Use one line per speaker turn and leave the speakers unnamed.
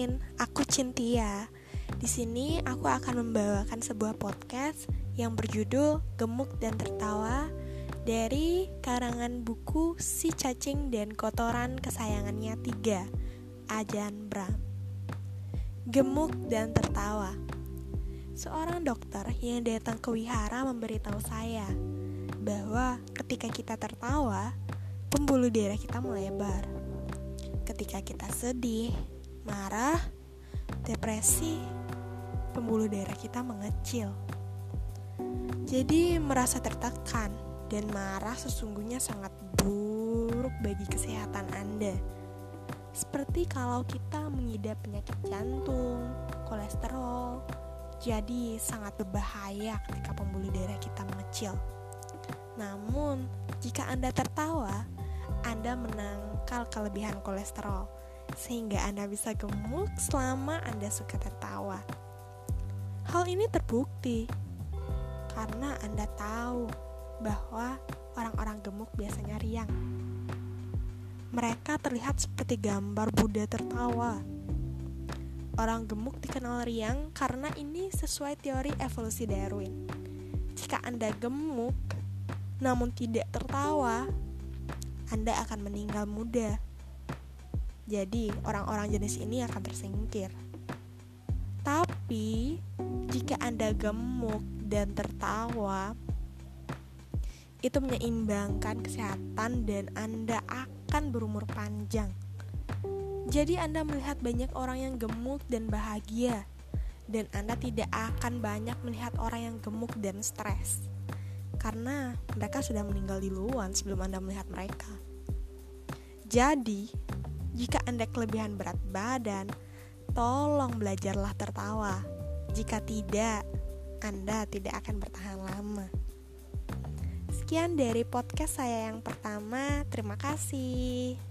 Amelia. Di sini aku akan membawakan sebuah podcast yang berjudul Gemuk dan Tertawa dari karangan buku Si Cacing dan Kotoran Kesayangannya 3 Ajan Bram. Gemuk dan tertawa. Seorang dokter yang datang ke wihara memberitahu saya bahwa ketika kita tertawa, pembuluh darah kita melebar. Ketika kita sedih, marah, depresi, pembuluh darah kita mengecil. Jadi merasa tertekan dan marah sesungguhnya sangat buruk bagi kesehatan Anda. Seperti kalau kita mengidap penyakit jantung, kolesterol, jadi sangat berbahaya ketika pembuluh darah kita mengecil. Namun, jika Anda tertawa, Anda menangkal kelebihan kolesterol, sehingga Anda bisa gemuk selama Anda suka tertawa. Hal ini terbukti karena Anda tahu bahwa orang-orang gemuk biasanya riang. Mereka terlihat seperti gambar Buddha tertawa Orang gemuk dikenal riang karena ini sesuai teori evolusi Darwin. Jika Anda gemuk namun tidak tertawa, Anda akan meninggal muda. Jadi, orang-orang jenis ini akan tersingkir. Tapi, jika Anda gemuk dan tertawa, itu menyeimbangkan kesehatan dan Anda akan berumur panjang. Jadi Anda melihat banyak orang yang gemuk dan bahagia dan Anda tidak akan banyak melihat orang yang gemuk dan stres. Karena mereka sudah meninggal di duluan sebelum Anda melihat mereka. Jadi, jika Anda kelebihan berat badan, tolong belajarlah tertawa. Jika tidak, Anda tidak akan bertahan lama. Sekian dari podcast saya yang pertama. Terima kasih.